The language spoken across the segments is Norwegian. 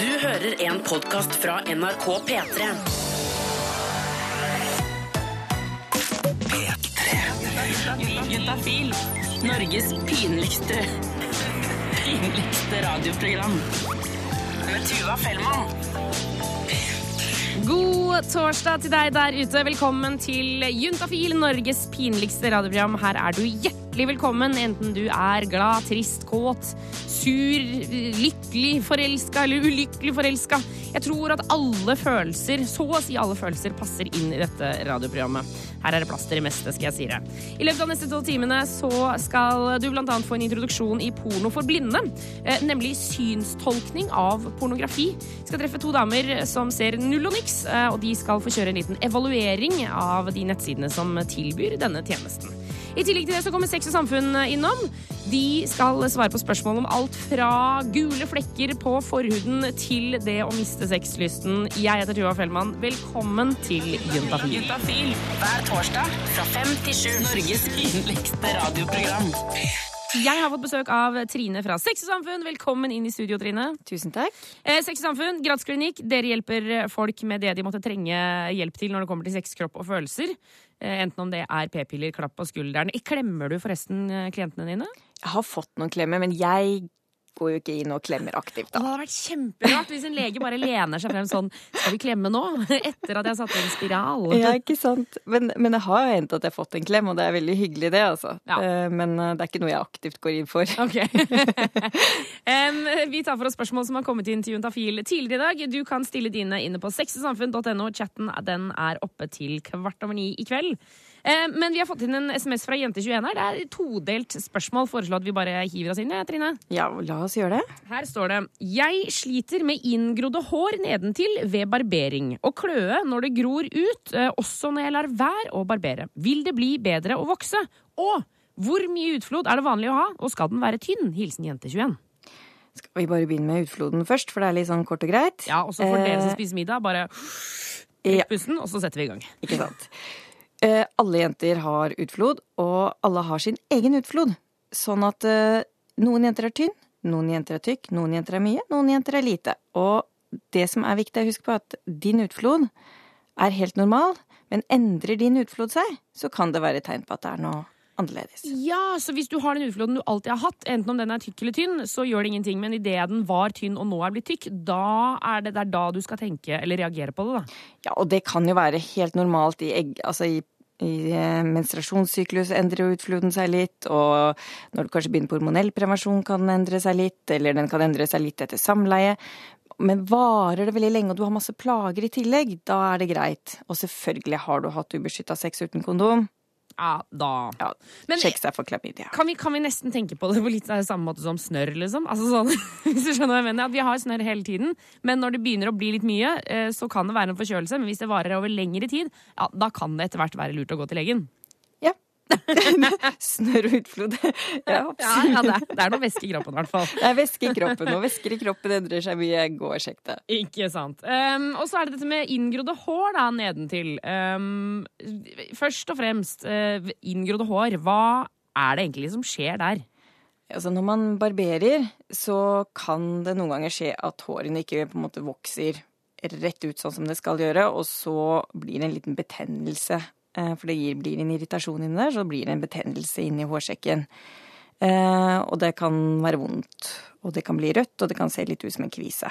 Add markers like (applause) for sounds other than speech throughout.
Du hører en podkast fra NRK P3. Juntafil. Norges pinligste pinligste radioprogram. Med Tuva Fellmann. God torsdag til deg der ute. Velkommen til Juntafil, Norges pinligste radioprogram. Her er du hjertelig velkommen, enten du er glad, trist, kåt, sur, lykkelig forelska eller ulykkelig forelska. Jeg tror at alle følelser, så å si alle følelser, passer inn i dette radioprogrammet. Her er det plass til det meste, skal jeg si det. I løpet av neste to timene så skal du blant annet få en introduksjon i porno for blinde. eh, Nemlig synstolkning av pornografi. Vi skal treffe to damer som ser null og niks, eh, og de skal få kjøre en liten evaluering av de nettsidene som tilbyr denne tjenesten. I tillegg til det så kommer Sex og Samfunn innom. De skal svare på spørsmål om alt fra gule flekker på forhuden til det å miste sexlysten. Jeg heter Tuva Fellmann. Velkommen til Juntafil. Juntafil hver torsdag fra fem til sju. Norges pinligste radioprogram. Jeg har fått besøk av Trine fra Sex og Samfunn. Velkommen inn i studio, Trine. Tusen takk. Eh, Sex og Samfunn, gradsklinikk. Dere hjelper folk med det de måtte trenge hjelp til når det kommer til sex, kropp og følelser. Eh, Enten om det er p-piller, klapp på skulderen. Klemmer du forresten eh, klientene dine? Jeg har fått noen klemmer, men jeg går jo ikke inn og klemmer aktivt, da. Det hadde vært kjemperart hvis en lege bare lener seg frem sånn Skal vi klemme nå? (laughs) Etter at jeg har satt inn spiral. Ja, ikke sant. Men, men det har jo hendt at jeg har fått en klem, og det er veldig hyggelig, det, altså. Ja. Eh, Men eh, det er ikke noe jeg aktivt går inn for. Ok. (laughs) Vi tar for oss spørsmål som har kommet inn til Juntafil tidligere i dag. Du kan stille dine inne på sexysamfunn.no. Chatten den er oppe til kvart over ni i kveld. Em, men vi har fått inn en SMS fra Jente21 her. Det er et todelt spørsmål. Foreslå at vi bare hiver oss inn, Trine. Ja, la oss gjøre det. Her står det Jeg sliter med inngrodde hår nedentil ved barbering og kløe når det gror ut, eh, også når jeg lar være å barbere. Vil det bli bedre å vokse? Og hvor mye utflod er det vanlig å ha, og skal den være tynn? Hilsen jente21. Skal vi bare begynne med utfloden først, for det er litt sånn kort og greit? Ja, og så får dere som Eh, spiser middag, bare ja. pusten, og så setter vi i gang. Ikke sant. Eh, alle jenter har utflod, og alle har sin egen utflod. Sånn at eh, noen jenter er tynn, noen jenter er tykk, noen jenter er mye, noen jenter er lite. Og det som er viktig å huske på, er at din utflod er helt normal, men endrer din utflod seg, så kan det være tegn på at det er noe annerledes. Ja, så hvis du har den utfloden du alltid har hatt, enten om den er tykk eller tynn, så gjør det ingenting. Men idet den var tynn og nå er blitt tykk, da er det, det er da du skal tenke eller reagere på det, da. Ja, og det kan jo være helt normalt i egg, altså i i eh, menstruasjonssyklus endrer jo utfloden seg litt, og når du kanskje begynner på hormonell prevensjon kan den endre seg litt, eller den kan endre seg litt etter samleie. Men varer det veldig lenge, og du har masse plager i tillegg, da er det greit. Og selvfølgelig har du hatt ubeskytta sex uten kondom. Ja, da. Ja, Men- sjekk seg for klamydia. Kan vi, kan vi nesten tenke på det på litt av samme måte som snørr, liksom? Altså sånn, (laughs) hvis du skjønner hva jeg mener. At vi har snørr hele tiden, men når det begynner å bli litt mye, eh, så kan det være en forkjølelse. Men hvis det varer over lengre tid, ja, da kan det etter hvert være lurt å gå til legen. (laughs) Snørr og utflod. Ja, Ja, ja det, er, det er noe væske i kroppen, i hvert fall. Det er væske i kroppen, og væsker i kroppen endrer seg mye. Gå og sjekk det. Ikke sant. Um, og så er det dette med inngrodde hår da, nedentil. Um, først og fremst, uh, inngrodde hår. Hva er det egentlig som skjer der? Altså når man barberer, så kan det noen ganger skje at hårene ikke på en måte vokser rett ut sånn som det skal gjøre, og så blir det en liten betennelse. Eh, For det gir, blir en irritasjon inni der, så blir det en betennelse inni hårsekken. Eh, og det kan være vondt, og det kan bli rødt, og det kan se litt ut som en kvise.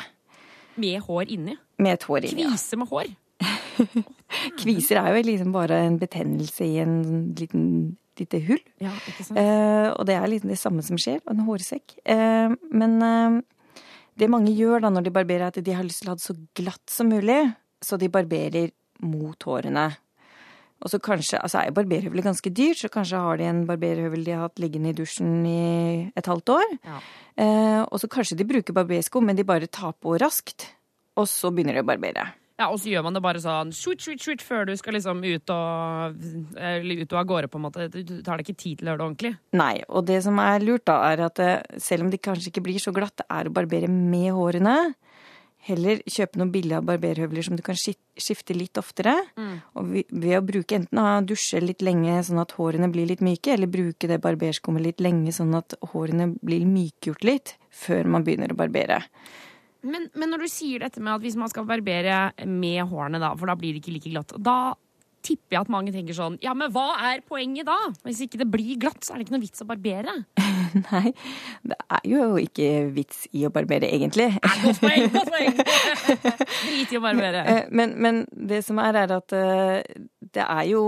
Med hår inni? Med et hår inni. Ja. Kvise med hår? (laughs) Kviser er jo liksom bare en betennelse i en liten lite hull. Ja? Eh, og det er liksom det samme som skjer, en hårsekk. Eh, men eh, det mange gjør da når de barberer, er at de har lyst til å ha det så glatt som mulig, så de barberer mot hårene. Og så kanskje, altså er barberhøvel ganske dyrt, så kanskje har de en barberhøvel de har hatt liggende i dusjen i et halvt år. Ja. Eh, og så kanskje de bruker barbersko, men de bare tar på raskt. Og så begynner de å barbere. Ja, Og så gjør man det bare sånn shoot, shoot, shoot, før du skal liksom ut og, ut og av gårde, på en måte. Du tar deg ikke tid til å gjøre det ordentlig. Nei, og det som er lurt da, er at eh, selv om de kanskje ikke blir så glatte, er å barbere med hårene. Heller kjøpe noen billige barberhøvler som du kan skifte litt oftere. Og ved å bruke enten å dusje litt lenge sånn at hårene blir litt myke, eller bruke det barberskummet litt lenge sånn at hårene blir mykgjort litt før man begynner å barbere. Men, men når du sier dette med at hvis man skal barbere med hårene, da, for da blir det ikke like glatt, da tipper jeg at mange tenker sånn Ja, men hva er poenget da? Hvis ikke det blir glatt, så er det ikke noe vits å barbere. (laughs) Nei, det er jo ikke vits i å barbere, egentlig. Godt poeng! godt poeng (laughs) Drit i å barbere. Eh, Men, men det som er, er at eh, det er jo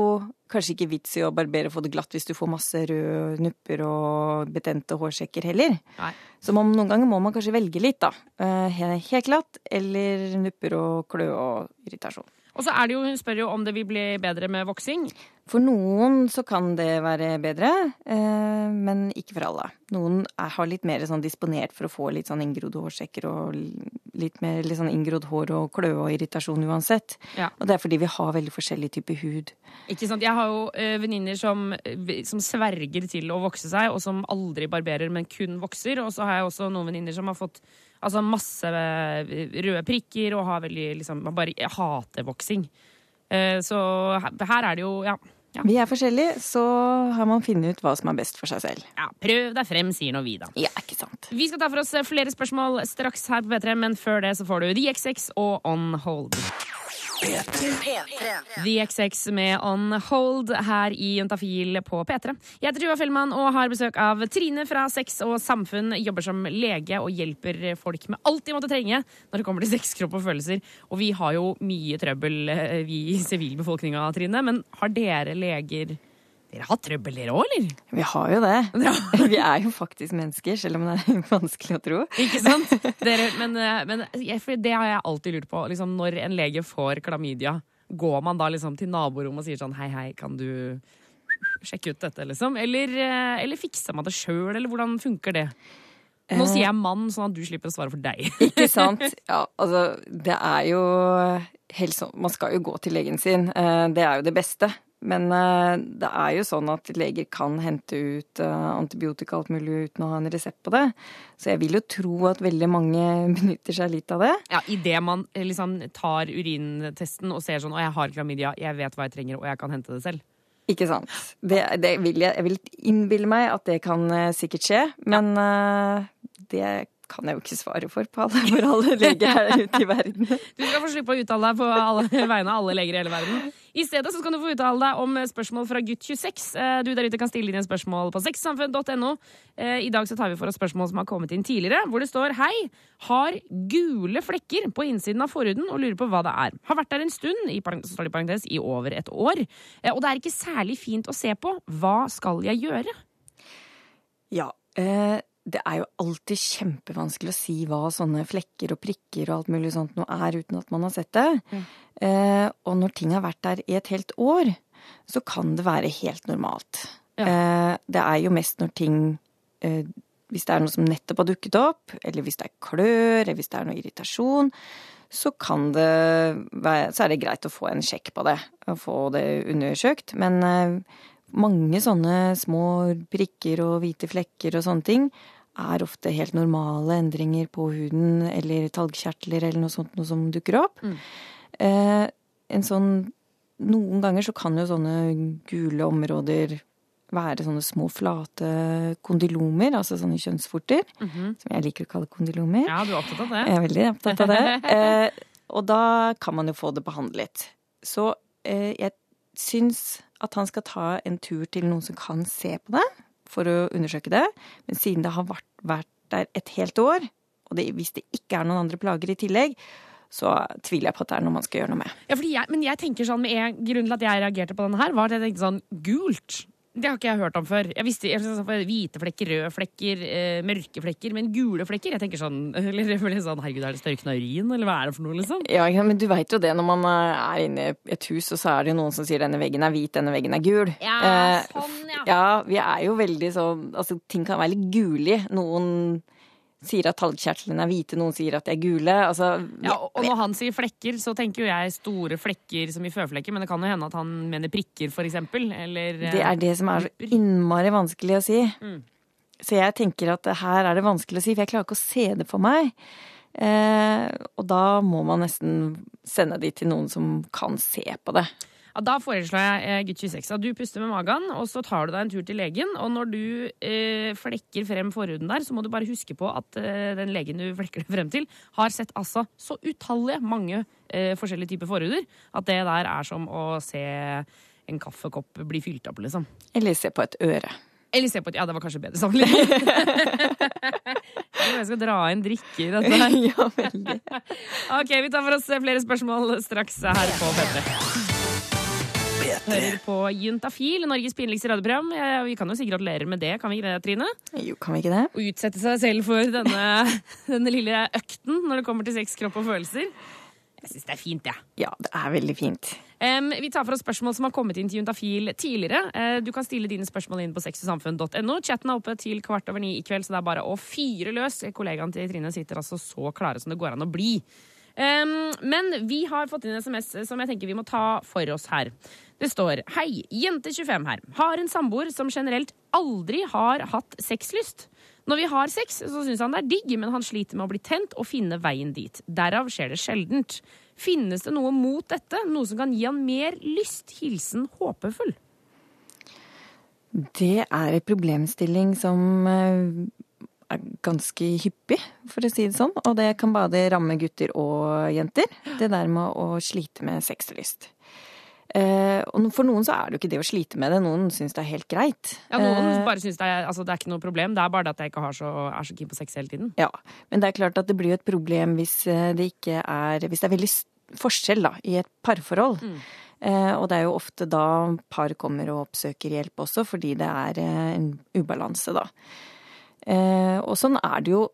kanskje ikke vits i å barbere og få det glatt hvis du får masse røde nupper og betente hårsekker heller. Nei. Så man, noen ganger må man kanskje velge litt, da. Eh, Helt glatt eller nupper og klø og irritasjon. Og så er det jo, hun spør jo om det vil bli bedre med voksing. For noen så kan det være bedre, eh, men ikke for alle. Noen er, har litt mer sånn disponert for å få litt sånn inngrodde hårsekker og litt mer litt sånn inngrodd hår og kløe og irritasjon uansett. Ja. Og det er fordi vi har veldig forskjellig type hud. Ikke sant? Jeg har jo eh, venninner som, som sverger til å vokse seg, og som aldri barberer, men kun vokser. Og så har jeg også noen venninner som har fått altså, masse eh, røde prikker og har veldig liksom man bare hater voksing. Eh, så her, her er det jo ja, ja, Vi er forskjellige, så har man funnet ut hva som er best for seg selv. ja, prøv deg frem, sier nå vi, da. Ja, ikke sant. Vi skal ta for oss flere spørsmål straks her på P3, men før det så får du The XX og On Hold. The XX med On Hold her i Juntafil på P3. Jeg heter Tuva Fellmann og har besøk av Trine fra Sex og Samfunn. Jobber som lege og hjelper folk med alt de måtte trenge når det kommer til sex, kropp og følelser. Og vi har jo mye trøbbel, eh, vi i sivilbefolkninga, Trine. Men har dere leger Dere har trøbbel, dere òg, eller? Vi har jo det. (laughs) Ja. (laughs) Vi er jo faktisk mennesker, selv om det er (laughs) vanskelig å tro. Ikke sant? Dere, men eh, men det har jeg alltid lurt på. Liksom, når en lege får klamydia, går man da liksom til naborommet og sier sånn hei, hei, kan du sjekke ut dette, liksom? Eller, eh, eller fikser man det sjøl, eller hvordan funker det? Nå sier jeg mann, sånn at du slipper å svare for deg. Ikke sant? Ja, altså, det er jo helt sånn Man skal jo gå til legen sin. Eh, Det er jo det beste. Men eh, det er jo sånn at leger kan hente ut eh, antibiotika alt mulig uten å ha en resept på det. Så jeg vil jo tro at veldig mange (laughs) benytter seg litt av det. Ja, Idet man eh, liksom tar urintesten og ser sånn å, jeg har klamydia, jeg vet hva jeg trenger, og jeg kan hente det selv. Ikke sant. Det, det vil jeg, jeg vil innbille meg at det kan sikkert skje, men ja. det kan jeg jo ikke svare for på alle, for alle leger her ute i verden. (laughs) Du skal få slippe å uttale deg på alle, vegne av alle leger i hele verden. I stedet så kan du få uttale deg om spørsmål fra gutt 26. Eh, Du der ute kan stille inn en spørsmål på sexsamfunn.no. Eh, I dag så tar vi for oss spørsmål som har kommet inn tidligere, hvor det står Hei, har gule flekker på innsiden av forhuden og lurer på hva det er. Har vært der en stund, i parentes, står det i parentes, i over et år. Eh, Og det er ikke særlig fint å se på. Hva skal jeg gjøre? Ja, eh, det er jo alltid kjempevanskelig å si hva sånne flekker og prikker og alt mulig sånt noe er uten at man har sett det. Eh, og når ting har vært der i et helt år, så kan det være helt normalt. Ja. Eh, det er jo mest når ting eh, Hvis det er noe som nettopp har dukket opp, eller hvis det er klør, eller hvis det er noe irritasjon, så kan det være Så er det greit å få en sjekk på det, og få det undersøkt. Men eh, mange sånne små prikker og hvite flekker og sånne ting er ofte helt normale endringer på huden eller talgkjertler eller noe sånt noe som dukker opp. Eh, en sånn Noen ganger så kan jo sånne gule områder være sånne små flate kondylomer, altså sånne kjønnsvorter, som jeg liker å kalle kondylomer. Ja, du er opptatt av det? Jeg er veldig opptatt av det. (laughs) Eh, og da kan man jo få det behandlet. Så eh, jeg syns at han skal ta en tur til noen som kan se på det, for å undersøke det. Men siden det har vært, vært der et helt år, og det, hvis det ikke er noen andre plager i tillegg, så tviler jeg på at det er noe man skal gjøre noe med. Ja, jeg, men jeg tenker sånn med en Grunnen til at jeg reagerte på denne her, var at jeg tenkte sånn gult. Det har ikke jeg hørt om før. Jeg visste jeg, visste, Hvite flekker, røde flekker, eh, mørke flekker. Men gule flekker? Jeg tenker sånn, (laughs) eller, eller sånn Herregud, er det størkna urin, eller hva er det for noe, liksom? Ja, men du veit jo det når man eh, er inne i et hus, og så er det jo noen som sier denne veggen er hvit, denne veggen er gul. Ja, Eh, sånn, ja. Ja, vi er jo veldig sånn Altså, ting kan være litt gulige. Noen sier at talgkjertlene er hvite, noen sier at de er gule. Altså Ja, og når han sier flekker, så tenker jo jeg store flekker som i føflekker, men det kan jo hende at han mener prikker, for eksempel. Eller eh, Det er det som er så innmari vanskelig å si. Mm. Så jeg tenker at her er det vanskelig å si, for jeg klarer ikke å se det for meg. Eh, og da må man nesten sende de til noen som kan se på det. Ja, da foreslår jeg eh, gutt 26 at du puster med magen, og så tar du deg en tur til legen. Og når du eh, flekker frem forhuden der, så må du bare huske på at eh, den legen du flekker det frem til, har sett altså så utallige mange eh, forskjellige typer forhuder at det der er som å se en kaffekopp bli fylt opp, liksom. Eller se på et øre. Eller se på et Ja, det var kanskje bedre sammenligning. jeg skal dra inn drikke i dette her. (laughs) ja, veldig. Ok, vi tar for oss flere spørsmål straks her på P3. Hører på Juntafil, Norges pinligste radioprogram. Vi kan jo si gratulerer med det, kan vi ikke det, Trine? Jo, kan vi ikke det? Å utsette seg selv for denne, (laughs) denne lille økten når det kommer til sex, kropp og følelser. Jeg syns det er fint, jeg. Ja. Ja, det er veldig fint. Um, vi tar for oss spørsmål som har kommet inn til Juntafil tidligere. Uh, du kan stille dine spørsmål inn på sexogsamfunn.no. Chatten er oppe til kvart over ni i kveld, så det er bare å fyre løs. Kollegaen til Trine sitter altså så klare som det går an å bli. Um, men vi har fått inn en SMS som jeg tenker vi må ta for oss her. Det står Hei, jente25 her. Har en samboer som generelt aldri har hatt sexlyst. Når vi har sex, så syns han det er digg, men han sliter med å bli tent og finne veien dit. Derav skjer det sjeldent. Finnes det noe mot dette? Noe som kan gi han mer lyst? Hilsen håpefull. Det er en problemstilling som eh, er ganske hyppig, for å si det sånn. Og det kan både ramme gutter og jenter. Det der med å slite med sexlyst. Eh, og for noen så er det jo ikke det å slite med det. Noen syns det er helt greit. Ja, Noen Eh, bare synes det er, altså, det er ikke noe problem, det er bare det at jeg ikke har så, er så keen på sex hele tiden. Ja, men det er klart at det blir jo et problem hvis eh, det ikke er Hvis det er veldig forskjell da, i et parforhold. Eh, og det er jo ofte da par kommer og oppsøker hjelp også, fordi det er eh, en ubalanse, da. Eh, og sånn er det jo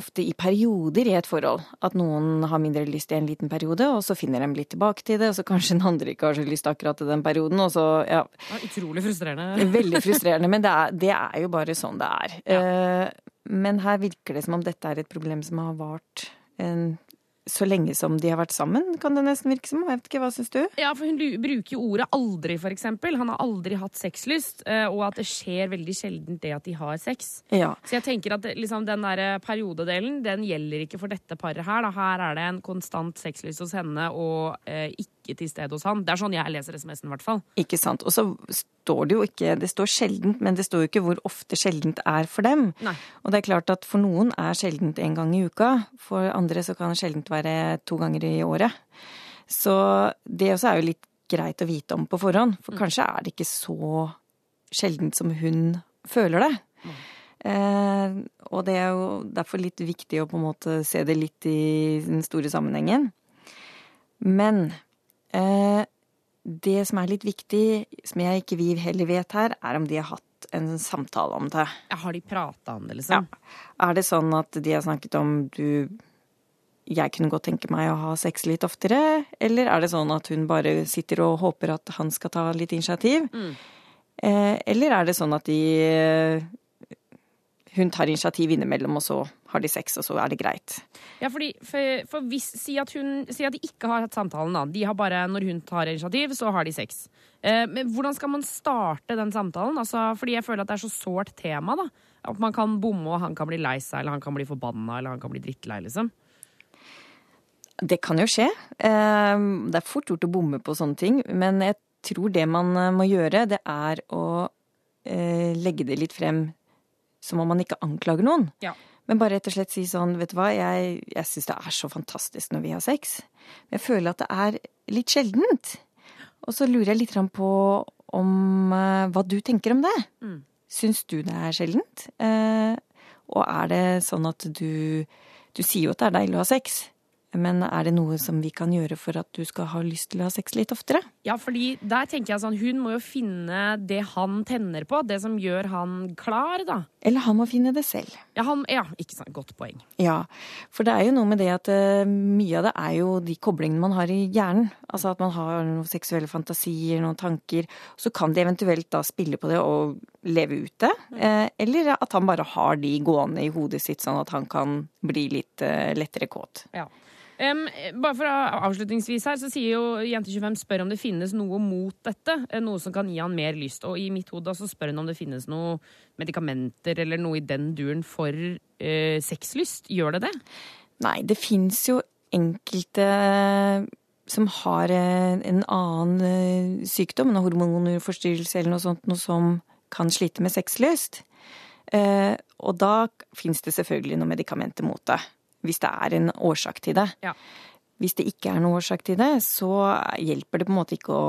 ofte i perioder i et forhold. At noen har mindre lyst i en liten periode, og så finner de litt tilbake til det, og så kanskje den andre ikke har så lyst akkurat til den perioden, og så ja, Det er utrolig frustrerende. (laughs) Veldig frustrerende, men det er, det er jo bare sånn det er. Ja. Men her virker det som om dette er et problem som har vart en, så lenge som de har vært sammen, kan det nesten virke som. Jeg vet ikke, hva syns du? Ja, for hun bruker jo ordet aldri, eksempel. Han har aldri hatt sexlyst, eh, og at det skjer veldig sjeldent det at de har sex. Ja. Så jeg tenker at liksom, den der periodedelen, den gjelder ikke for dette paret her. Da. Her er det en konstant sexlyst hos henne og eh, ikke til stede hos han. Det er sånn jeg leser SMS-en, i hvert fall. Ikke sant. Og så står det jo ikke Det står sjeldent, men det står jo ikke hvor ofte sjeldent er for dem. Nei. Og det er klart at for noen er sjeldent en gang i uka. For andre så kan sjeldent være to ganger i året. Så det også er jo litt greit å vite om på forhånd. For kanskje er det ikke så sjeldent som hun føler det. Eh, og det er jo derfor litt viktig å på en måte se det litt i den store sammenhengen. Men det som er litt viktig, som jeg ikke vi heller vet her, er om de har hatt en samtale om det. Ja, har de prata om det, liksom? Er det sånn at de har snakket om du Jeg kunne godt tenke meg å ha sex litt oftere, eller er det sånn at hun bare sitter og håper at han skal ta litt initiativ? Mm. eller er det sånn at de eh, Hun tar initiativ innimellom, og så har de sex, og så er det greit. Ja, fordi, for, for hvis, si, at hun, si at de ikke har hatt samtalen, da. De har bare, når hun tar initiativ, så har de sex. Eh, men hvordan skal man starte den samtalen? Altså, fordi jeg føler at det er så sårt tema, da. At man kan bomme, og han kan bli lei seg, eller han kan bli forbanna, eller han kan bli drittlei, liksom. Det kan jo skje. Eh, Det er fort gjort å bomme på sånne ting, men jeg tror det man eh, må gjøre, det er å eh, legge det litt frem som om man ikke anklager noen. Ja. Men bare rett og slett si sånn, vet du hva, jeg, jeg syns det er så fantastisk når vi har sex. Men jeg føler at det er litt sjeldent. Og så lurer jeg litt på om uh, hva du tenker om det. Mm. Syns du det er sjeldent? Uh, og er det sånn at du Du sier jo at det er deilig å ha sex, men er det noe som vi kan gjøre for at du skal ha lyst til å ha sex litt oftere? Ja, fordi der tenker jeg sånn, hun må jo finne det han tenner på, det som gjør han klar, da. Eller han må finne det selv. Ja, han, ja ikke sant, godt poeng. Ja, for det er jo noe med det at uh, mye av det er jo de koblingene man har i hjernen. Altså at man har noen seksuelle fantasier, noen tanker. Så kan de eventuelt da spille på det og leve ut det. Uh, eller at han bare har de gående i hodet sitt, sånn at han kan bli litt uh, lettere kåt. Ja. Em, bare for å- Avslutningsvis her, så sier jo Jente25 spør om det finnes noe mot dette. eh, Noe som kan gi han mer lyst. Og i mitt hode så spør hun om det finnes noe medikamenter eller noe i den duren for uh, sexlyst. Gjør det det? Nei, det fins jo enkelte som har eh, en annen sykdom, en hormonforstyrrelse eller noe sånt, noe som kan slite med sexlyst. Og da fins det selvfølgelig noen medikamenter mot det. Hvis det er en årsak til det. Ja. Hvis det ikke er noen årsak til det, så hjelper det på en måte ikke å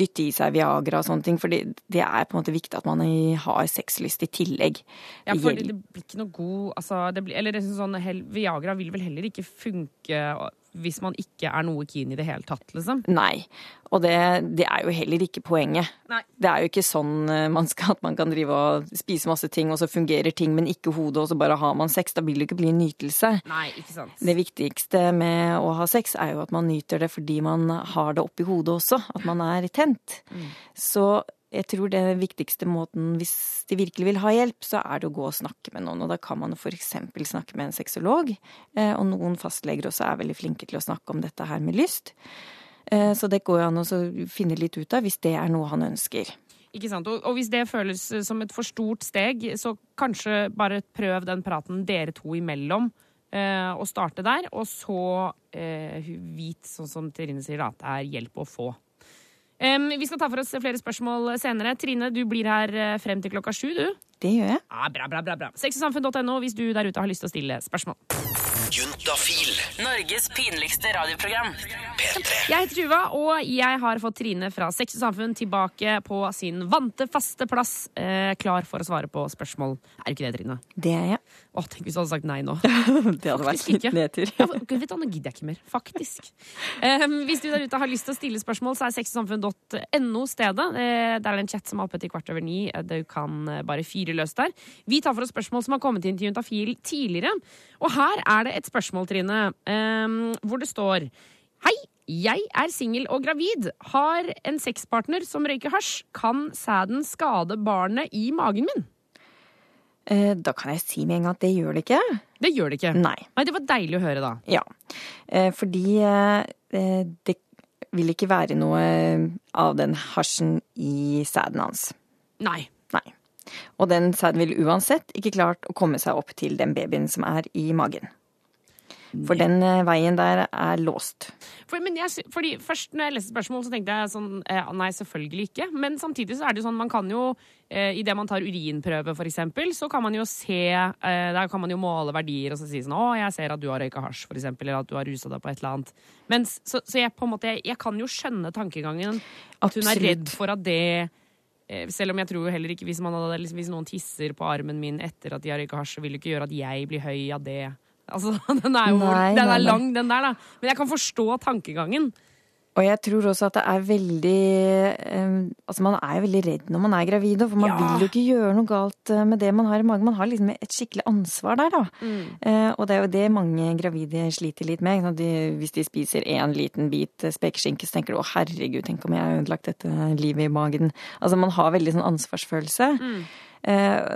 dytte i seg Viagra og sånne ting, for det er på en måte viktig at man har sexlyst i tillegg. Ja, for det blir ikke noe god altså, det blir, Eller det er sånn, Viagra vil vel heller ikke funke hvis man ikke er noe keen i det hele tatt, liksom? Nei. Og det, det er jo heller ikke poenget. Nei. Det er jo ikke sånn eh, man skal at man kan drive og spise masse ting, og så fungerer ting, men ikke hodet, og så bare har man sex. Da vil det ikke bli en nytelse. Nei, ikke sant. Det viktigste med å ha sex er jo at man nyter det fordi man har det oppi hodet også. At man er tent. Så jeg tror det viktigste måten, hvis de virkelig vil ha hjelp, så er det å gå og snakke med noen. Og da kan man f.eks. snakke med en sexolog. eh, Og noen fastleger også er veldig flinke til å snakke om dette her med lyst. Eh, Så det går jo an å finne litt ut av hvis det er noe han ønsker. Ikke sant? Og, hvis det føles eh, som et for stort steg, så kanskje bare prøv den praten dere to imellom. Og starte der, og så eh, vit, sånn som Trine sier, at det er hjelp å få. Vi skal ta for oss flere spørsmål senere. Trine, du blir her eh, frem til klokka sju, du. Det gjør jeg. Ja, bra, bra, bra, bra. Sexysamfunn.no hvis du der ute har lyst til å stille spørsmål. Juntafil. Norges pinligste radioprogram. P3. Jeg heter Tuva, og jeg har fått Trine fra Sex og Samfunn tilbake på sin vante, faste plass, eh, klar for å svare på spørsmål. Er du ikke det, Trine? Det er jeg. Å, tenk hvis du hadde sagt nei nå. (laughs) Det hadde vært Faktisk litt ikke. nedtur. Ja, vet du, Nå gidder jeg ikke mer, faktisk. Um, hvis du der ute har lyst til å stille spørsmål, så er sexsamfunn.no stedet. Eh, der er det en chat som er oppe til kvart over ni. Eh, Du kan eh, bare fyre løs der. Vi tar for oss spørsmål som har kommet inn til Juntafil tidligere. Og her er det et spørsmål, Trine, um, hvor det står Hei, jeg er singel og gravid. Har en sexpartner som røyker hasj. Kan sæden skade barnet i magen min? Eh, Da kan jeg si med en gang at det gjør det ikke. Det gjør det ikke. Nei. Nei, Det var deilig å høre, da. Ja. Eh, Fordi eh, det vil ikke være noe av den hasjen i sæden hans. Nei. Nei. Og den sæden vil uansett ikke klart å komme seg opp til den babyen som er i magen. For den eh, veien der er låst. For, men jeg, fordi Først når jeg leste spørsmål, så tenkte jeg sånn eh, Nei, selvfølgelig ikke. Men samtidig så er det jo sånn man kan jo eh, Idet man tar urinprøve, for eksempel, så kan man jo se Der kan man jo måle verdier og så si sånn Å, jeg ser at du har røyka hasj, for eksempel, eller at du har rusa deg på et eller annet. Men, så, så jeg på en måte Jeg kan jo skjønne tankegangen. At hun er redd for at det selv om jeg tror jo heller ikke hvis, man hadde, liksom, hvis noen tisser på armen min etter at de har røyka hasj, så vil det ikke gjøre at jeg blir høy av det. Altså, (laughs) Den er jo Nei, den er nei. lang, den der, da. Men jeg kan forstå tankegangen. Og jeg tror også at det er veldig Altså man er jo veldig redd når man er gravid, for man Ja. vil jo ikke gjøre noe galt eh, med det man har i magen. Man har liksom et skikkelig ansvar der, da. Eh, og det er jo det mange gravide sliter litt med. De, hvis de spiser én liten bit eh, spekeskinke, så tenker du å herregud, tenk om jeg har ødelagt dette livet i magen. Altså man har veldig sånn ansvarsfølelse. Mm.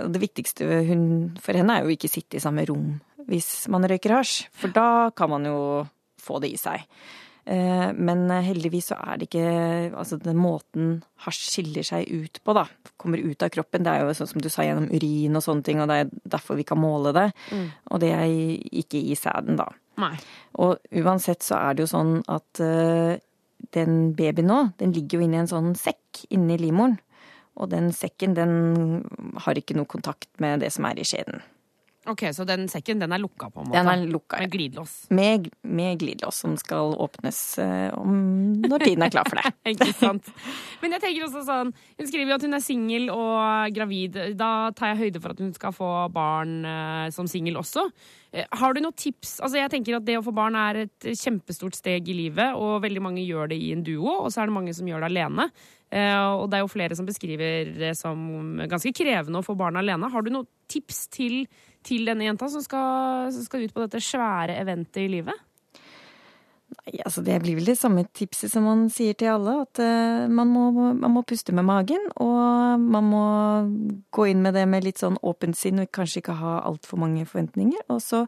det viktigste hun, for henne er jo ikke sitte i samme rom hvis man røyker hasj, for da kan man jo få det i seg. Eh, Men heldigvis så er det ikke Altså den måten hasj skiller seg ut på, da. Kommer ut av kroppen. Det er jo sånn som du sa, gjennom urin og sånne ting, og det er derfor vi kan måle det. Og det er ikke i sæden, da. Nei. Og uansett så er det jo sånn at uh, den babyen nå, den ligger jo inni en sånn sekk inni livmoren. Og den sekken, den har ikke noe kontakt med det som er i skjeden. Ok, Så den sekken den er lukka, på en måte? Den er lukka. Med glidelås. Med, med glidelås som skal åpnes uh, om når tiden er klar for det. (laughs) Ikke sant? Men jeg tenker også sånn Hun skriver jo at hun er singel og gravid. Da tar jeg høyde for at hun skal få barn uh, som singel også. Uh, har du noen tips? Altså jeg tenker at Det å få barn er et kjempestort steg i livet, og veldig mange gjør det i en duo, og så er det mange som gjør det alene. Og det er jo flere som beskriver det som ganske krevende å få barn alene. Har du noen tips til, til denne jenta som skal, som skal ut på dette svære eventet i livet? Nei, altså det blir vel det samme tipset som man sier til alle, at eh, man, må, man må puste med magen, og man må gå inn med det med litt sånn åpent sinn og kanskje ikke ha altfor mange forventninger. Og så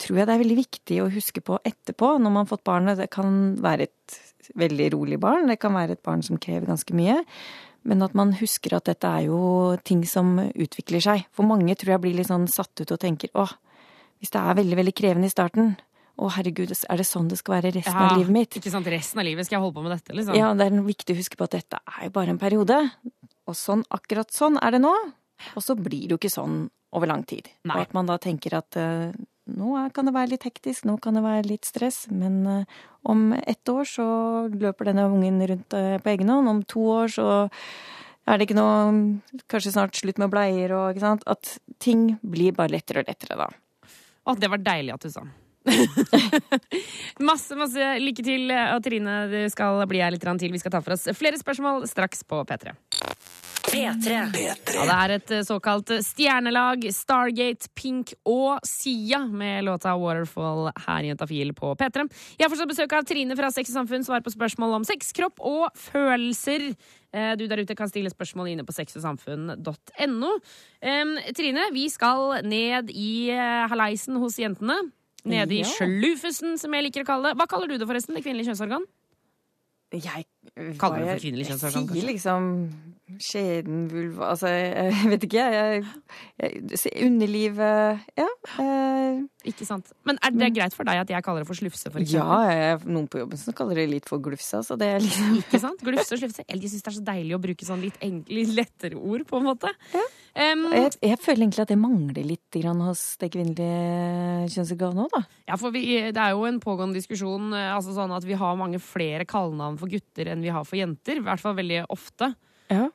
tror jeg det er veldig viktig å huske på etterpå, når man har fått barnet. Det kan være et veldig rolig barn, det kan være et barn som krever ganske mye. Men at man husker at dette er jo ting som utvikler seg. For mange tror jeg blir litt sånn satt ut og tenker åh, hvis det er veldig, veldig krevende i starten, Å, herregud, er det sånn det skal være resten av livet mitt? Ikke sant, Resten av livet skal jeg holde på med dette, liksom. Ja, det er viktig å huske på at dette er jo bare en periode. Og sånn, akkurat sånn er det nå. Og så blir det jo ikke sånn over lang tid. Nei. Og at man da tenker at eh, nå kan det være litt hektisk, nå kan det være litt stress, men eh, om ett år så løper denne ungen rundt eh, på egen hånd. Om to år så er det ikke noe Kanskje snart slutt med bleier og ikke sant. At ting blir bare lettere og lettere da. Å, det var deilig at du sa. (laughs) masse, masse lykke til, og Trine, du skal bli her litt til. Vi skal ta for oss flere spørsmål straks på P3. P3. Ja, det er et eh, såkalt stjernelag. Stargate, Pink og Sia med låta Waterfall her i Jentafil på P3. Jeg har fortsatt besøk av Trine fra Sex og Samfunn, svarer på spørsmål om sex, kropp og følelser. Eh, Du der ute kan stille spørsmål inne på sexogsamfunn.no. Trine, vi skal ned i eh, haleisen hos jentene. Nede i Ja. slufusen, som jeg liker å kalle det. Hva kaller du det, forresten? Det kvinnelige kjønnsorgan? Jeg Kaller du det for kvinnelig kjønnsorgan, jeg sier liksom skjeden, vulva Altså, jeg, vet ikke, jeg. jeg, underlivet Ja. Eh, Ikke sant? Men er det greit for deg at jeg kaller det for slufse, for eksempel? ja, jeg, noen på jobben som kaller det litt for glufse, altså. det er liksom (laughs) Ikke sant? Glufse og slufse. Jeg syns det er så deilig å bruke sånn litt, litt lettere ord, på en måte. Em, jeg, jeg føler egentlig at det mangler litt grann hos det kvinnelige kjønnsorganet òg, da. ja, for vi, det er jo en pågående diskusjon eh, altså sånn at vi har mange flere kallenavn for gutter enn vi har for jenter. I hvert fall veldig ofte. Ja.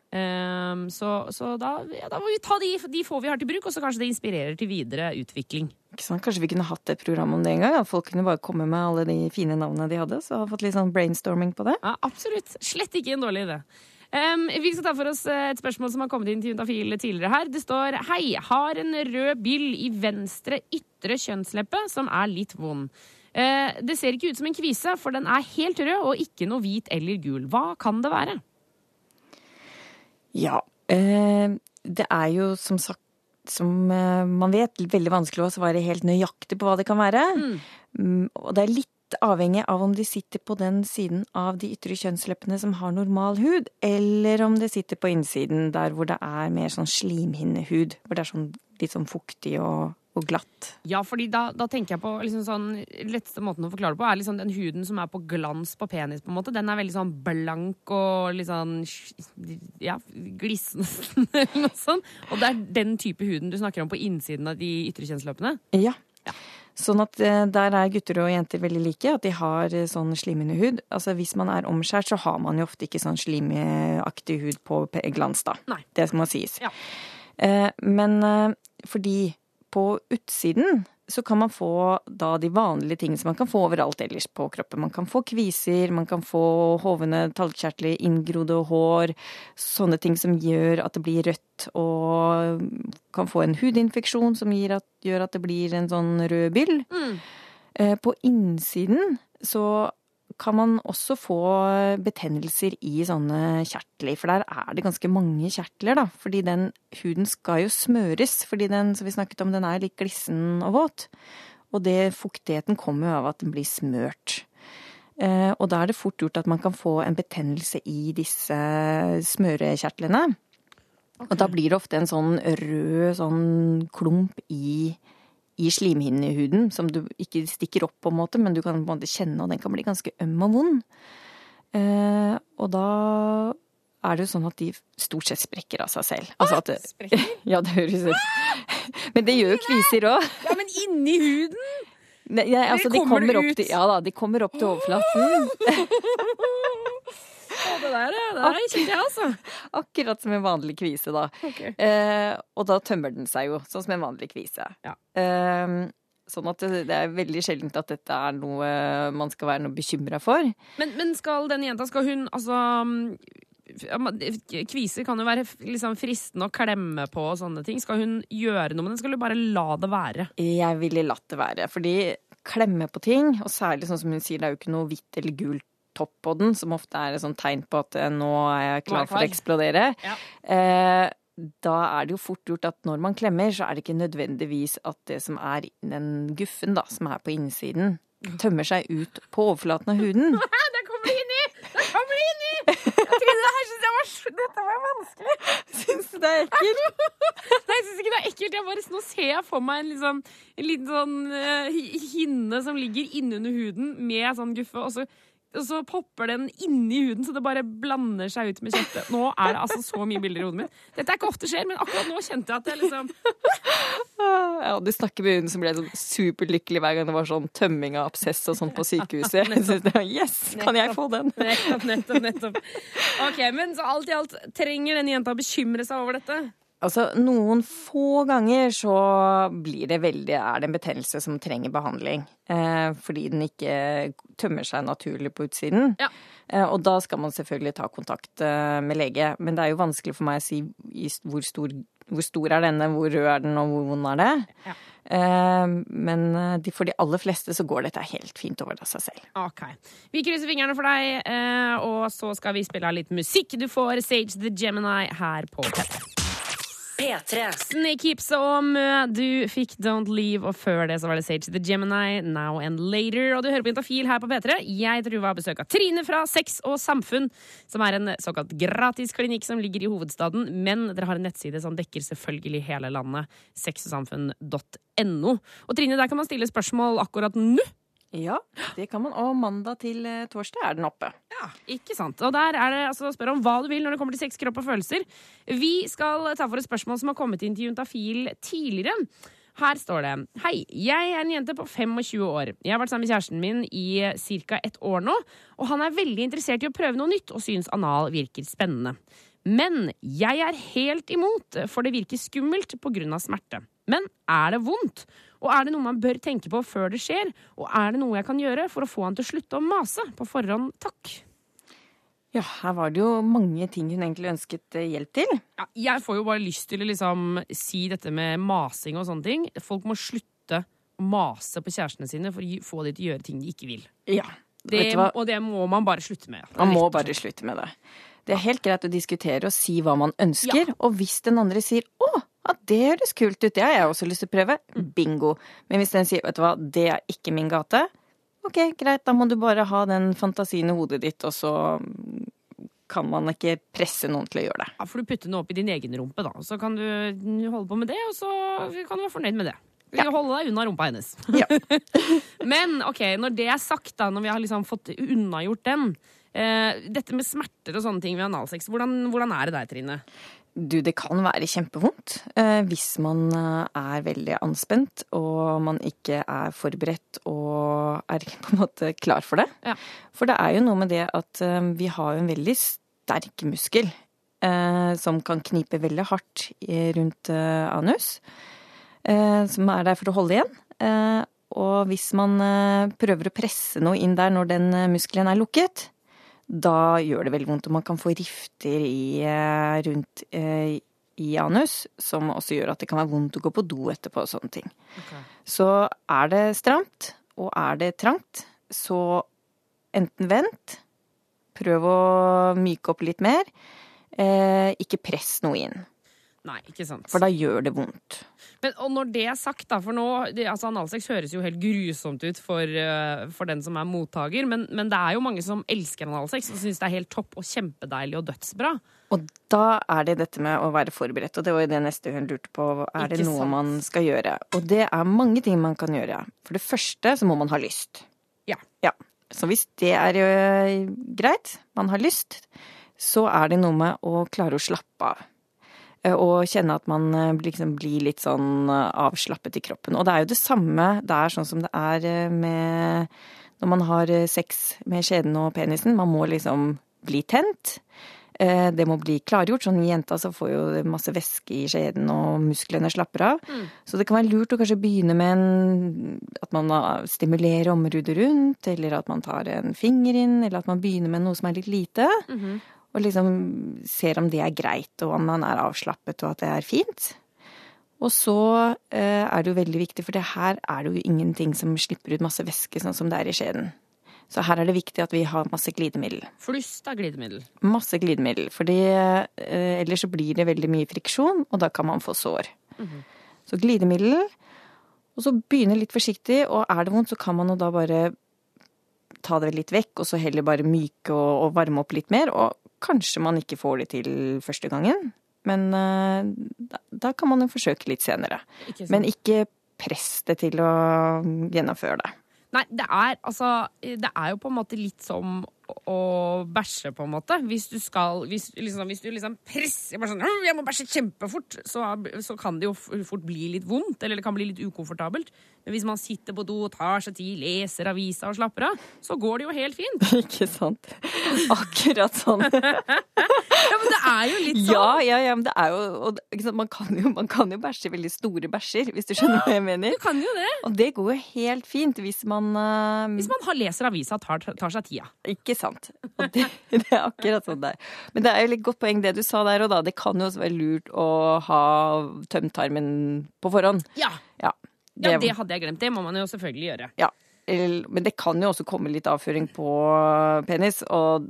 Um, så så da, ja, da må vi ta de, de få vi har til bruk, og så kanskje det inspirerer til videre utvikling. Kanskje vi kunne hatt et program om det en gang? At folk kunne bare komme med alle de fine navnene de hadde, så har fått litt sånn brainstorming på det. Ja, absolutt. Slett ikke en dårlig idé. Um, vi skal ta for oss eh, et spørsmål som har kommet inn til Juntafil tidligere her. Det står Hei, har en rød byll i venstre ytre kjønnsleppe som er litt vond. Uh, det ser ikke ut som en kvise, for den er helt rød og ikke noe hvit eller gul. Hva kan det være? Ja. Eh, det er jo som sagt, som eh, man vet, veldig vanskelig å svare helt nøyaktig på hva det kan være. Mm, og det er litt avhengig av om de sitter på den siden av de ytre kjønnsleppene som har normal hud, eller om det sitter på innsiden der hvor det er mer sånn slimhinnehud. Hvor det er sånn, litt sånn fuktig og, og glatt. Ja, fordi da, da tenker jeg på liksom sånn, letteste måten å forklare det på, er liksom den huden som er på glans på penis, på en måte. Den er veldig sånn blank og litt sånn ja, glissende (laughs) eller noe sånt. Og det er den type huden du snakker om på innsiden av de ytre kjønnsløpene. Ja. Sånn at eh, der er gutter og jenter veldig like, at de har sånn sånn hud. Altså hvis man er omskjært, så har man jo ofte ikke sånn slimaktig hud på glans, da. Nei. Det må sies. Ja. Eh, men eh, fordi på utsiden så kan man få da de vanlige tingene som man kan få overalt ellers på kroppen. Man kan få kviser, man kan få hovne talgkjertler, inngrodde hår, sånne ting som gjør at det blir rødt, og kan få en hudinfeksjon som at, gjør at det blir en sånn rød byll. Mm. På innsiden så kan man også få betennelser i sånne kjertler, for der er det ganske mange kjertler, da. Fordi den huden skal jo smøres, fordi den, som vi snakket om, den er litt glissen og våt. Og det, fuktigheten kommer jo av at den blir smørt. Eh, og da er det fort gjort at man kan få en betennelse i disse smørekjertlene. Og da blir det ofte en sånn rød sånn klump i, i slimhinnen i huden, som du ikke stikker opp på en måte, men du kan på en måte kjenne, og den kan bli ganske øm og vond. Eh, og da er det jo sånn at de stort sett sprekker av seg selv. Altså at det, Sprekker? (laughs) ja, det høres ut Men det gjør jo kviser òg. Ja, men inni huden! Nei, altså, de kommer kommer opp til, ja da, de kommer opp til overflaten. (laughs) Det der, ja. Det der kjente jeg, altså. (laughs) Akkurat som en vanlig kvise, da. Okay. Eh, og da tømmer den seg jo, sånn som en vanlig kvise. Ja. Eh, sånn at det, det er veldig sjeldent at dette er noe man skal være noe bekymra for. Men, men skal denne jenta, skal hun altså Kviser kan jo være liksom fristende å klemme på og sånne ting. Skal hun gjøre noe med den? Skal hun bare la det være? Jeg ville latt det være, fordi klemme på ting, og særlig sånn som hun sier, det er jo ikke noe hvitt eller gult topp på den, som ofte er et sånt tegn på at nå er jeg klar for å eksplodere. Ja. Eh, da er det jo fort gjort at når man klemmer, så er det ikke nødvendigvis at det som er den guffen, da, som er på innsiden, tømmer seg ut på overflaten av huden. (laughs) Der kommer det i! Kommer det det her syns jeg var Dette var vanskelig. Syns du det er ekkelt? (laughs) Nei, jeg syns ikke det er ekkelt. Jeg bare, nå ser jeg for meg en, liksom, en liten sånn uh, hinne som ligger innunder huden med sånn guffe, og så, og så popper den inni huden så det bare blander seg ut med kjøttet. Nå er det altså så mye bilder i hodet mitt. Dette er ikke ofte skjer, men akkurat nå kjente jeg at jeg liksom Ja, du snakker med hun som ble sånn superlykkelig hver gang det var sånn tømming av absess og sånn på sykehuset. (laughs) Var, yes, kan jeg få den? (laughs) Nettopp, nettopp, nettopp. Ok, Men så alt i alt, trenger denne jenta å bekymre seg over dette? Altså, noen få ganger så blir det veldig, er det en betennelse som trenger behandling. Eh, fordi den ikke tømmer seg naturlig på utsiden. Ja. Eh, og da skal man selvfølgelig ta kontakt eh, med lege. Men det er jo vanskelig for meg å si hvor stor, hvor stor er denne, hvor rød er den, og hvor vond er det. Ja. Eh, men eh, de, for de aller fleste så går dette helt fint over av seg selv. Ok. Vi krysser fingrene for deg, eh, og så skal vi spille av litt musikk. Du får Sage the Gemini her på P3. P3. Snake Hips og Mø, du fikk Don't Leave, og før det så var det Sage the Gemini, Now and Later. Og du hører på Intafil her på P3. Jeg tror vi har besøk av Trine fra Sex og Samfunn, som er en såkalt gratis klinikk som ligger i hovedstaden, men dere har en nettside som dekker selvfølgelig hele landet, sexogsamfunn.no. Og Trine, der kan man stille spørsmål akkurat nå. Ja, det kan man. Og mandag til eh, torsdag er den oppe. Ja, ikke sant. Og der er det altså spør om hva du vil når det kommer til sex, kropp og følelser. Vi skal ta for et spørsmål som har kommet inn til Juntafil tidligere. Her står det Hei, jeg er en jente på 25 år. Jeg har vært sammen med kjæresten min i ca. et år nå, og han er veldig interessert i å prøve noe nytt og syns anal virker spennende. Men jeg er helt imot, for det virker skummelt pga. smerte. Men er det vondt? Og er det noe man bør tenke på før det skjer? Og er det noe jeg kan gjøre for å få han til å slutte å mase? På forhånd, takk. Ja, her var det jo mange ting hun egentlig ønsket eh, hjelp til. Ja, jeg får jo bare lyst til å liksom si dette med masing og sånne ting. Folk må slutte å mase på kjærestene sine for å få de til å gjøre ting de ikke vil. Ja, Det, og det må man bare slutte med. Man må bare slutte med det. Det er helt greit å diskutere og si hva man ønsker, og hvis den andre sier 'å, ja, det høres kult ut, det har jeg også lyst til å prøve', bingo. Men hvis den sier 'vet du hva, det er ikke min gate', ok, greit, da må du bare ha den fantasien i hodet ditt, og så kan man ikke presse noen til å gjøre det. Ja, får du putte noe opp i din egen rumpe, da. Så kan du holde på med det, og så kan du være fornøyd med det. Holde deg unna rumpa hennes. Ja. (laughs) (laughs) Men ok, når det er sagt, da, når vi har liksom fått unnagjort den eh, Dette med smerter og sånne ting ved analsex, hvordan, hvordan er det der, Trine? Du, det kan være kjempevondt eh, hvis man eh, er veldig anspent og man ikke er forberedt og er (laughs) på en måte klar for det. Ja. For det er jo noe med det at eh, vi har en veldig sterk muskel eh, som kan knipe veldig hardt rundt anus. Eh, som er der for å holde igjen. Eh, og hvis man prøver å presse noe inn der når den muskelen er lukket, da gjør det veldig vondt, og man kan få rifter i, eh, rundt eh, i anus, som også gjør at det kan være vondt å gå på do etterpå og sånne ting. Så er det stramt, og er det trangt, så enten vent, prøv å myke opp litt mer, eh, ikke press noe inn, Nei, ikke sant. for da gjør det vondt. Men, og når det er sagt, da, for nå altså Analsex høres jo helt grusomt ut for, eh, for den som er mottaker, men, men det er jo mange som elsker analsex og syns det er helt topp og kjempedeilig og dødsbra. Og da er det dette med å være forberedt, og det var jo det neste hun lurte på. Er det noe man skal gjøre? Og det er mange ting man kan gjøre. For det første så må man ha lyst. Ja. Ja. Så hvis det er jo greit, man har lyst, så er det noe med å klare å slappe av. Eh, Og kjenne at man eh, liksom blir litt sånn eh, avslappet i kroppen. Og det er jo det samme der, sånn som det er med når man har sex med skjeden og penisen. Man må liksom bli tent. Det må bli klargjort. Sånn jenta så får jo masse væske i skjeden, og musklene slapper av. Så det kan være lurt å kanskje begynne med en, at man stimulerer området rundt, eller at man tar en finger inn, eller at man begynner med noe som er litt lite. Og liksom ser om det er greit, og om man er avslappet, og at det er fint. Og så eh, er det jo veldig viktig, for det her er det jo ingenting som slipper ut masse væske, sånn som det er i skjeden. Så her er det viktig at vi har masse glidemiddel. Flust av glidemiddel. Masse glidemiddel, For eh, ellers så blir det veldig mye friksjon, og da kan man få sår. Så glidemiddel, og så begynne litt forsiktig, og er det vondt, så kan man jo da bare ta det litt vekk, og så heller bare myke og, og varme opp litt mer, og kanskje man ikke får det til første gangen. Men eh, da, da kan man jo forsøke litt senere. Ikke? Men ikke press det til å gjennomføre det. Nei, det er altså Det er jo på en måte litt som å, bæsje, på en måte. Hvis du skal Hvis, liksom, hvis du liksom presser bare sånn 'Jeg må bæsje kjempefort', så, så kan det jo fort bli litt vondt, eller det kan bli litt ukomfortabelt. Men hvis man sitter på do, tar seg tid, leser avisa og slapper av, så går det jo helt fint. (laughs) Ikke sant? Akkurat sånn. (laughs) Ja, men det er jo litt sånn. Ja, ja, ja, men det er jo og, sant, man, kan jo man kan jo bæsje veldig store bæsjer, hvis du skjønner hva jeg mener. Du kan jo det. Og det går jo helt fint hvis man uh, Hvis man har leser avisa og tar, tar seg tida. Ikke sant. Og det, (laughs) det er akkurat sånn det er. Men det er jo litt godt poeng det du sa der og da. Det kan jo også være lurt å ha tømt tarmen på forhånd. Ja. Ja. ja, det hadde jeg glemt. Det må man jo selvfølgelig gjøre. ja. Men det kan jo også komme litt avføring på penis, og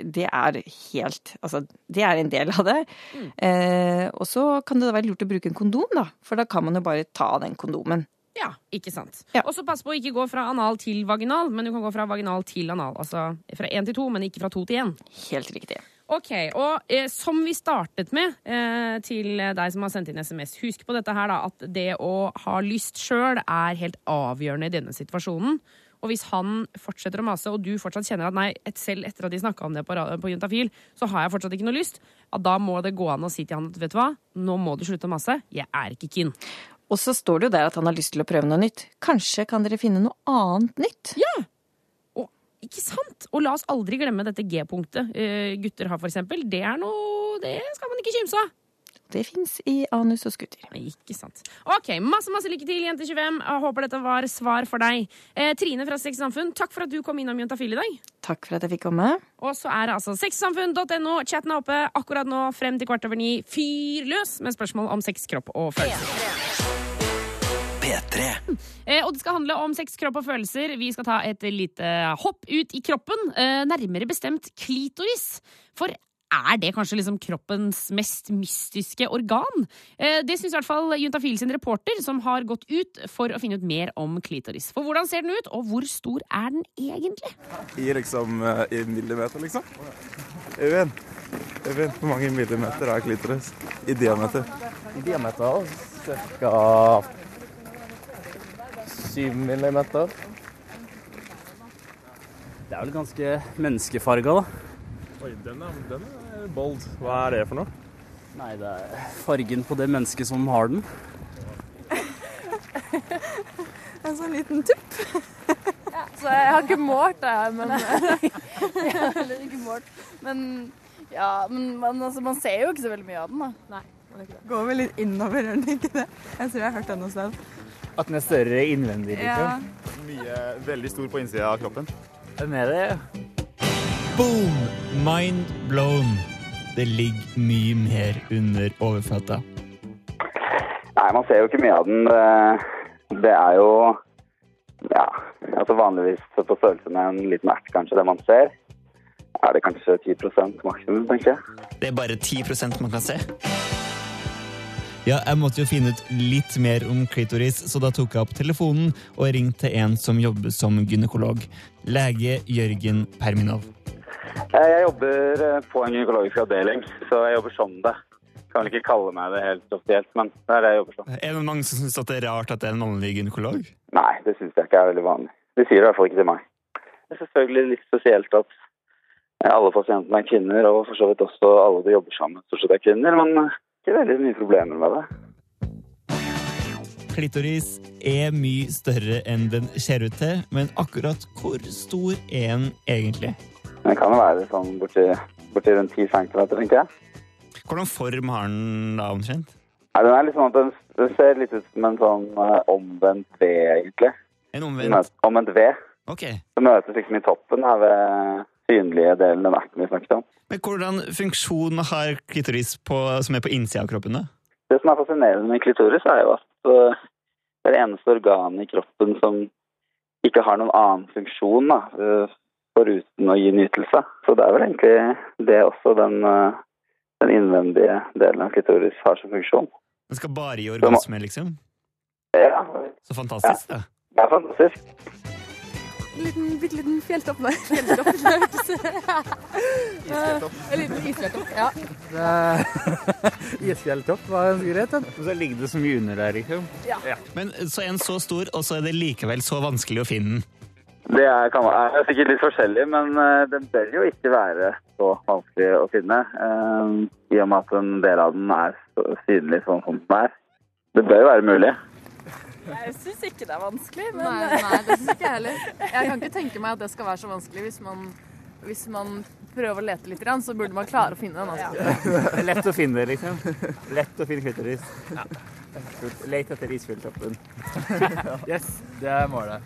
det er helt Altså, det er en del av det. Mm. Eh, og så kan det da være lurt å bruke en kondom, da. For da kan man jo bare ta av den kondomen. Ja, ikke sant. Ja. Og så pass på å ikke gå fra anal til vaginal, men du kan gå fra vaginal til anal. Altså fra én til to, men ikke fra to til én. Helt riktig. Ok, og eh, som vi startet med eh, til deg som har sendt inn SMS, husk på dette her da, at det å ha lyst sjøl er helt avgjørende i denne situasjonen. Og hvis han fortsetter å mase, og du fortsatt kjenner at nei, et, selv etter at de snakka om det på, på Juntafil, så har jeg fortsatt ikke noe lyst, ja, da må det gå an å si til han at vet du hva, nå må du slutte å mase, jeg er ikke keen. Og så står det jo der at han har lyst til å prøve noe nytt. Kanskje kan dere finne noe annet nytt? Og ikke sant? Og la oss aldri glemme dette G-punktet uh, gutter har, for eksempel. Det er noe Det skal man ikke kimse av. Det fins i anus og skuter. Ikke sant. Ok, Masse masse lykke til, jente25. Jeg håper dette var svar for deg. Eh, Trine fra Sex Samfunn, takk for at du kom innom Juntafil i dag. Takk for at jeg fikk komme. Og så er det altså sexsamfunn.no. Chatten er oppe akkurat nå frem til kvart over ni. Fyr løs med spørsmål om sex, kropp og følelser. P3. Eh, og det skal handle om sex, kropp og følelser. Vi skal ta et lite hopp ut i kroppen, eh, nærmere bestemt klitoris. For er det kanskje liksom kroppens mest mystiske organ? Eh, det syns i hvert fall Juntafil sin reporter, som har gått ut for å finne ut mer om klitoris. For hvordan ser den ut, og hvor stor er den egentlig? I liksom i millimeter, liksom. Øyvind, Øyvind, hvor mange millimeter er klitoris? I diameter. I diameter ca. 7 millimeter. Det er vel ganske menneskefarga, da. Oi, den er, den er bold. Hva er det for noe? Nei, det er fargen på det mennesket som har den. (laughs) En sånn liten tupp. (laughs) Så jeg har ikke målt det her, men Jeg har heller ikke målt. Men ja, men man, altså, man ser jo ikke så veldig mye av den, da. Nei, man gjør ikke det. Går vel litt innover, gjør den ikke det? Jeg tror jeg har hørt den noe sted. At den er større innvendig, Ja. liksom. Mye, veldig stor på innsida av kroppen. Den er det. Boom! Mind blown. Det ligger mye mer under overflata. Nei, man ser jo ikke mye av den. Det- Det er jo ja, altså vanligvis på størrelse med en liten ert, kanskje, det man ser. Er det kanskje 10 maksimum, tenker jeg. Det er bare 10% man kan se. Ja, jeg måtte jo finne ut litt mer om klitoris, så da tok jeg opp telefonen og ringte en som jobber som gynekolog. Lege Jørgen Perminov. Eh, Jeg jobber eh, på en gynekologisk avdeling, så jeg jobber som det. Kan vel ikke kalle meg det helt offisielt, men det er det jeg jobber som. Er det mange som syns det er rart at det er en mannlig gynekolog? Nei, det syns jeg ikke er veldig vanlig. De sier det i hvert fall ikke til meg. Det er selvfølgelig litt spesielt at eh, alle pasientene er kvinner, og for så vidt også alle de jobber sammen stort sett er kvinner, men ikke veldig mye problemer med det. Klitoris er mye større enn den ser ut til, men akkurat hvor stor er den egentlig? Den kan jo være sånn borti, borti rundt 10 cm, tenker jeg. Hvordan form har den da omtrent? Nei, den er litt sånn at den, den ser litt ut som en sånn uh, omvendt V, egentlig. En omvendt Omvendt V. Ok. Den møtes liksom i toppen her ved synlige delen av erten vi snakket om. Men hvordan funksjon har klitoris på, som er på innsida av kroppen, da? Det som er fascinerende med klitoris, er jo at eh, det er det eneste organet i kroppen som ikke har noen annen funksjon da, eh, foruten å gi nytelse. Så det er vel egentlig det også den, eh, den innvendige delen av klitoris har som funksjon. Den skal bare gi orgasme, liksom? Ja, Så fantastisk, da. det er fantastisk. En liten, bitte liten fjelltopp. der. fjelltopp. (laughs) det En liten isfjelltopp. Ja. (laughs) Isfjelltopp var ganske greit. Og så ligger det så mye under der, liksom. Ja. Men så er den så stor, og så er det likevel så vanskelig å finne den. Det er, kan, er sikkert litt forskjellig, men eh, den bør jo ikke være så vanskelig å finne. Um, I og med at en del av den er så synlig sånn som den er. Det bør jo være mulig. Jeg syns ikke det er vanskelig, men Nei, nei, det syns ikke jeg heller. Jeg kan ikke tenke meg at det skal være så vanskelig. Hvis man, hvis man prøver å lete litt, så burde man klare å finne den. Altså. Det er (laughs) lett å finne liksom. Lett å finne klitoris. Let etter isfjelltoppen. (laughs) Yes, det er målet.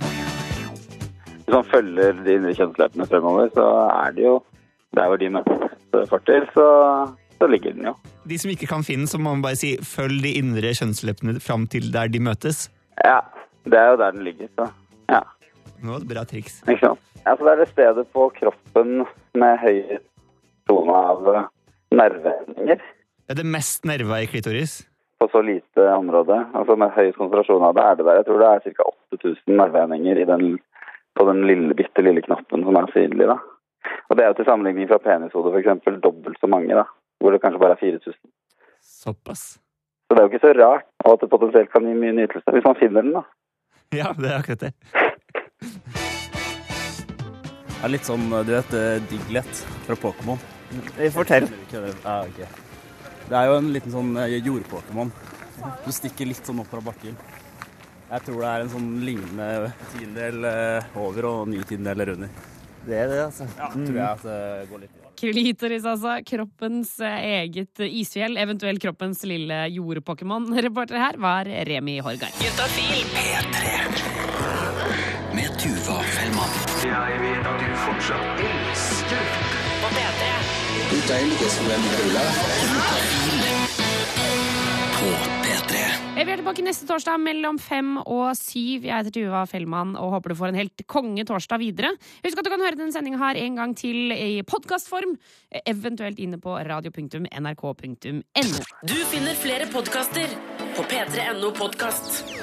Hvis man følger de indre kjønnsløpene fremover, så er det jo der hvor de møtes fortil, så, så ligger den jo. De som ikke kan finne den, så må man bare si følg de indre kjønnsleppene fram til der de møtes. Ja, det er jo der den ligger, så ja. Nå er det bra triks. Ikke sant? Altså, det er det stedet på kroppen med høy tone av eh, nerveendringer Er det mest nerver i klitoris? på så lite område. Altså med høy konsentrasjon av det er det der. Jeg tror det er ca. 8000 nerveendinger i den, på den lille, bitte lille knappen som er synlig. da. Og det er jo til sammenligning fra penishodet f.eks. dobbelt så mange, da. Hvor det kanskje bare er 4000. Såpass. Så det er jo ikke så rart at det potensielt kan gi mye nytelse, hvis man finner den, da. (laughs) Ja, det er akkurat det. Det er litt sånn, du vet, eh, Diglett fra Pokémon. Fortell. Ja, ok. Det er jo en liten sånn jordpokémon. jord-Pokémon. Du stikker litt sånn opp fra bakken. Jeg tror det er en sånn lignende tiendedel eh, over og ni tiendedeler under. Det er det, altså. Ja, tror jeg at det går litt i. Klitoris, altså. Kroppens eh, eget isfjell, eventuelt kroppens lille jordpokémon. (laughs) Reporter her var Remi Horgard. Juntafil. Med Tuva Fellmann. Jeg vet at du fortsatt elsker På P3. Du deilige som en rulle. På P3. Eh, Vi er tilbake neste torsdag mellom fem og syv. Jeg heter Tuva Fellmann og håper du får en helt konge torsdag videre. Husk at du kan høre denne sendinga her en gang til i podkastform, eventuelt inne på radio.nrk.no. Du finner flere podkaster på p3.no podkast.